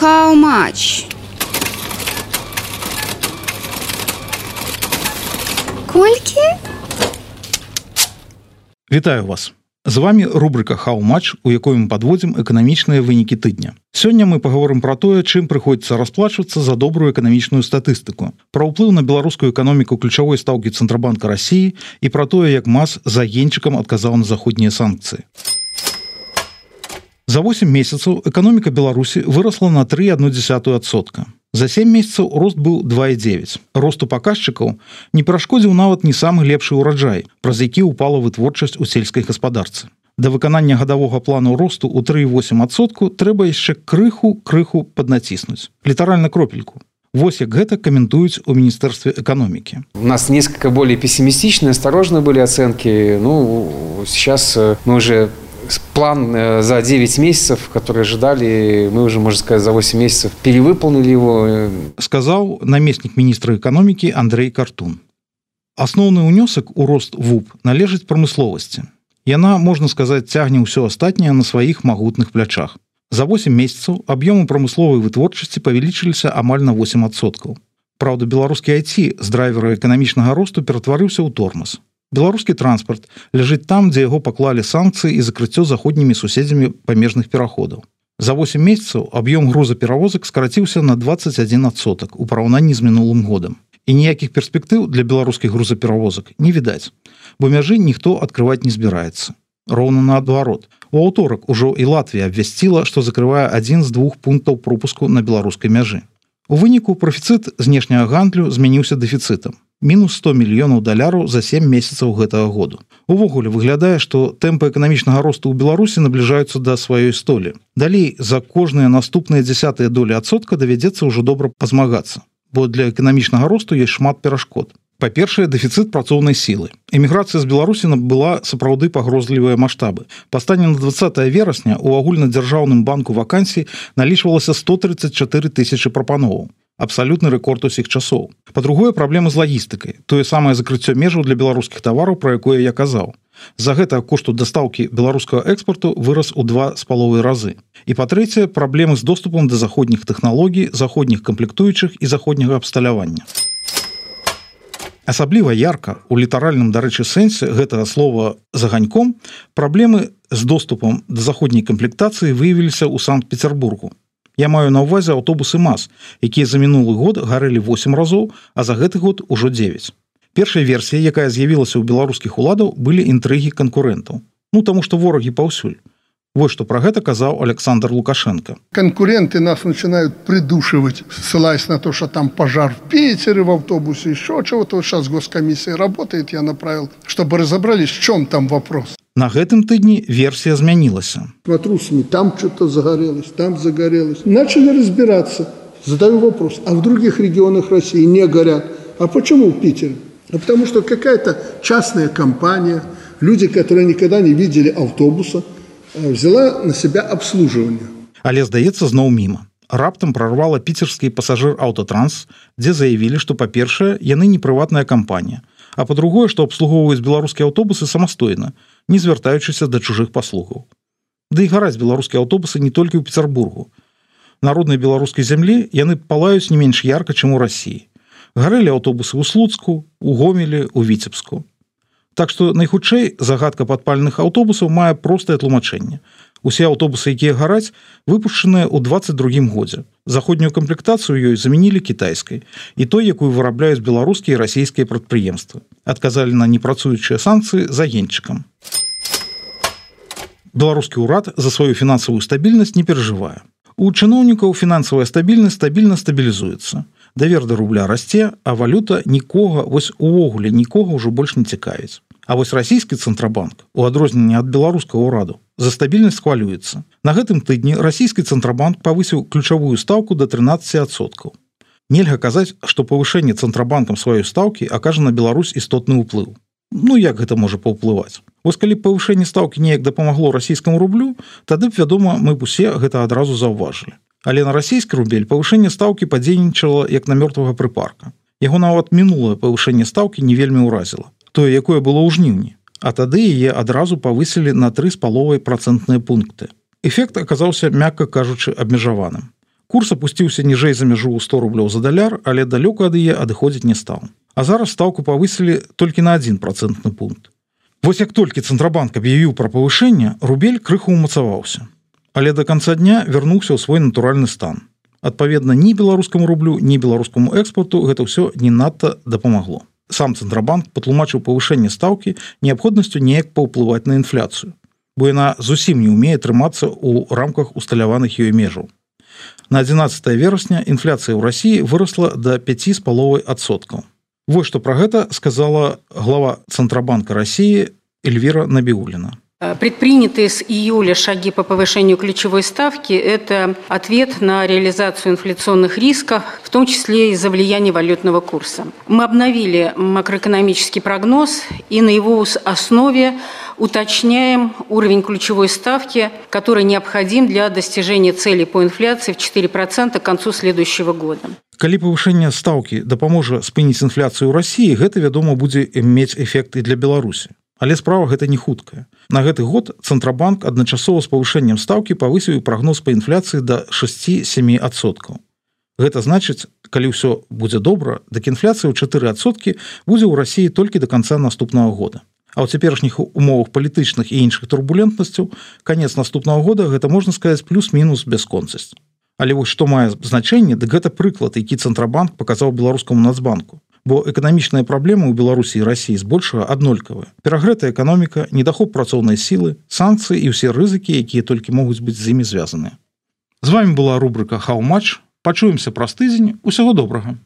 How much? Колькі? Вітаю вас з вами рубрика хау-матч у якой мы подводзім эканамічныя вынікі тыдня сёння мы паговорым про тое чым прыходзіцца расплачвацца за добрую эканамічную статыстыку про ўплыў на беларускую эканоміку ключавой стаўкі цэнтрабанка Росіі і про тое як мас за генчыкам адказаў на заходнія санкцыі за 8 месяцаў эканоміка беларусі выросла на 3,1сотка За 7 месяцаў рост быў 2,9. Росту паказчыкаў не перашкодзіў нават не самы лепшы ўраджай, праз які ўпала вытворчасць у сельскай гаспадарцы. Да выканання гадавога плану росту ў 3,8сотку трэба яшчэ крыху крыху паднаціснуць. літаральна кропельку. Вось як гэта каментуюць у міністэрстве эканомікі. У нас несколько более пессимистичные, осторожные были оценки. Ну, сейчас э, мы уже план э, за 9 месяцев, который ожидали, мы уже, можно сказать, за 8 месяцев перевыполнили его. Сказал наместник министра экономики Андрей Картун. Асноўны ўнёсак у рост ВУП належыць прамысловасці. Яна, можна сказаць, цягне ўсё астатняе на сваіх магутных плячах. За 8 месяцаў аб'ёмы прамысловай вытворчасці павялічыліся амаль на 8соткаў. Праўда, беларускі айці з драйвера эканамічнага росту ператварыўся ў тормоз беларускі транспарт ляжыць там дзе яго паклалі санкцыі і закрыццё заходнімі суседзямі памежных пераходаў. За 8 месяцаў аб'ём грузаперавозак скараціўся на 21 соток у параўнанні з мінулым годам. І ніякіх перспектыў для беларускіх грузаперавозак не відаць бо мяжы ніхто открываць не збіраецца. Роўна наадварот. У аўторак ужо і Латвія абвясціла што закрывае адзін з двух пунктаў пропуску на беларускай мяжы. У выніку профіцыт знешняга гандлю змяніўся дэфіцытам мінус 100 мільёнаў даляраў за 7 месяцаў гэтага году. Увогуле выглядае, што тэмпы эканамічнага росту ў Беларусі набліжаюцца да сваёй столі. Далей за кожныя наступныя дзясятыя долі адсотка давядзецца ўжо добра пазмагацца, бо для эканамічнага росту ёсць шмат перашкод. Па-першае, дэфіцыт працоўнай сілы. Эміграцыя з Беларусіна была сапраўды пагрозлівыя маштабы. Па стане на 20 верасня у агульнадзяржаўным банку вакансій налічвалася 134 тысячи прапановаў абсалютны рэкорд усіх часоў. По-другое праблема з лагістыкай тое самае закрыццё межаў для беларускіх тавараў про якое я казаў. За гэта кошту дастаўкі беларускага экспорту вырас у два з паловы разы. І па-трэцяе праблемы з доступам да заходніх тэхналогій заходніх камплектуючых і заходняга абсталявання. Асабліва ярка у літаральным дарэчы сэнсе гэтага слова заганьком праблемы з доступам да заходняй камплектацыі выявіліся ў санкт-петербургу Я маю на ўвазе аўтобусы мас, якія за мінулы год гарэлі 8 разоў, а за гэты год ужо 9. Першая версія, якая з'явілася ў беларускіх уладаў былі інтрыгі канкурэнтаў. Ну таму што ворагі паўсюль. Вот что про гэта казаў Александр Лукашенко. Конкуренты нас начинают придушивать, ссылаясь на то, что там пожар в Питере в автобусе, еще чего-то. Вот сейчас госкомиссия работает, я направил, чтобы разобрались, в чем там вопрос. На гэтым тыдні версія змянілася. Матрусами там что-то загорелось, там загорелось. Начали разбираться. Задаю вопрос, а в других регионах России не горят. А почему в Питере? А потому что какая-то частная компания, люди, которые никогда не видели автобуса, э, взяла на себя обслуживание. Але здаецца зноў міма. Раптам прорвала піцерскі пасажыр аўтотранс, дзе заявілі, што па-першае, яны не прыватная кампанія, а па-другое, што абслугоўваюць беларускія аўтобусы самастойна, не звяртаючыся да чужых паслугаў. Да і гараць беларускія аўтобусы не толькі ў Петербургу. Народнай беларускай зямлі яны палаюць не менш ярка, чым у рассіі. Гарэлі аўтобусы ў слуцку, у гомелі, у віцебску. Так што найхутчэй загадка падпальных аўтобусаў мае простае тлумачэнне. Усе аўтобусы, якія гараць, выпушчаныя ў 22 годзе. Заходнюю камплектацыю ёй замянілі кітайскай і той, якую вырабляюць беларускія і расійскія прадпрыемствы. Адказалі на непрацуючыя санкцыі за генчыкам. Беларускі ўрад за сваю фінансавую стабільнасць не перажывае. У чыноўнікаў фінансавая стабільнасць стабільна стабілізуецца. Давер да рубля расце, а валюта нікога вось увогуле нікога ўжо больш не цікавіць. А вось расійскі цэнтрабанк у адрозненне ад беларускага ўраду за стабільнасць хвалюецца. На гэтым тыдні расійскі цэнтрабанк павысіў ключавую стаўку да 13соткаў. Нельга казаць, што павышэнне цэнтрабанкам сваёй стаўкі акажа на Беларусь істотны ўплыў. Ну як гэта можа паўплываць? Вось калі павышэнне стаўкі неяк дапамагло расійскаму рублю, тады б вядома, мы б усе гэта адразу заўважылі. Але на расійскі рубель павышэнне стаўкі падзейнічала як на мёртвага прыпарка. Яго нават мінулае павышэнне стаўкі не вельмі ўразіла тое якое было ў жніўні а тады яе адразу павысілі на тры з паловай процентныя пункты. Эфект аказаўся мякка кажучы абмежаваным. Курс апусціўся ніжэй за мяжу 100 рублёў за даляр але далёка ад яе адыходзіць не стаў. А зараз стаўку павысілі толькі на один процентны пункт. Вось як толькі цэнтрабанк аб'явіў пра павышэнне рубель крыху умацаваўся але до конца дня вярнуўся ў свой натуральны стан. Адпаведна ні беларускаму рублю ні беларускаму экспорту гэта ўсё не надта дапамагло сам цэнтрабанк патлумачыў павышэнне стаўкі неабходнасцю неяк паўплываць на інфляцыю бо яна зусім не умее трымацца ў рамках усталяваных ёй межаў. На 11 верасня інфляцыя ў рассіі выросла до 5 з паловай адсоткаў Вось што пра гэта сказала глава цэнтрабанка рассіі эльвіра набіуліна Предпринятые с июля шаги по повышению ключевой ставки – это ответ на реализацию инфляционных рисков, в том числе из-за влияния валютного курса. Мы обновили макроэкономический прогноз и на его основе уточняем уровень ключевой ставки, который необходим для достижения цели по инфляции в 4% к концу следующего года. Калі павышэнне стаўкі дапаможа спыніць інфляцыю ў рассіі, гэта, вядома, будзе мець эфект і для Беларусі Але справа гэта не хуткая. На гэты год цэнтрабанк адначасова з павышэннем стаўкі павысіў прогноз па інфляцыі до 6-7 адсоткаў. Гэта значыць калі ўсё будзе добра дык інфляцыя ў 4 адсоткі будзе ў рассіі толькі до конца наступного года. А ў цяперашніх умовах палітычных і іншых турбулентнасцяў конец наступного года гэта можна сказаць плюс-мінус бясконцасць. Але вось што мае значэнне дык гэта прыклад які цэнтрабанк паказаў беларускаму нацбанку бо эканамічныя праблемы ў беларусі рассіі збольшага аднолькавыя перагрэтая эканоміка недахоп працоўнай сілы санкцыі і ўсе рызыкі якія толькі могуць быць з імі звязаныя з вами была рубрика хау-матч пачуемся праз тыдзень усяго добрага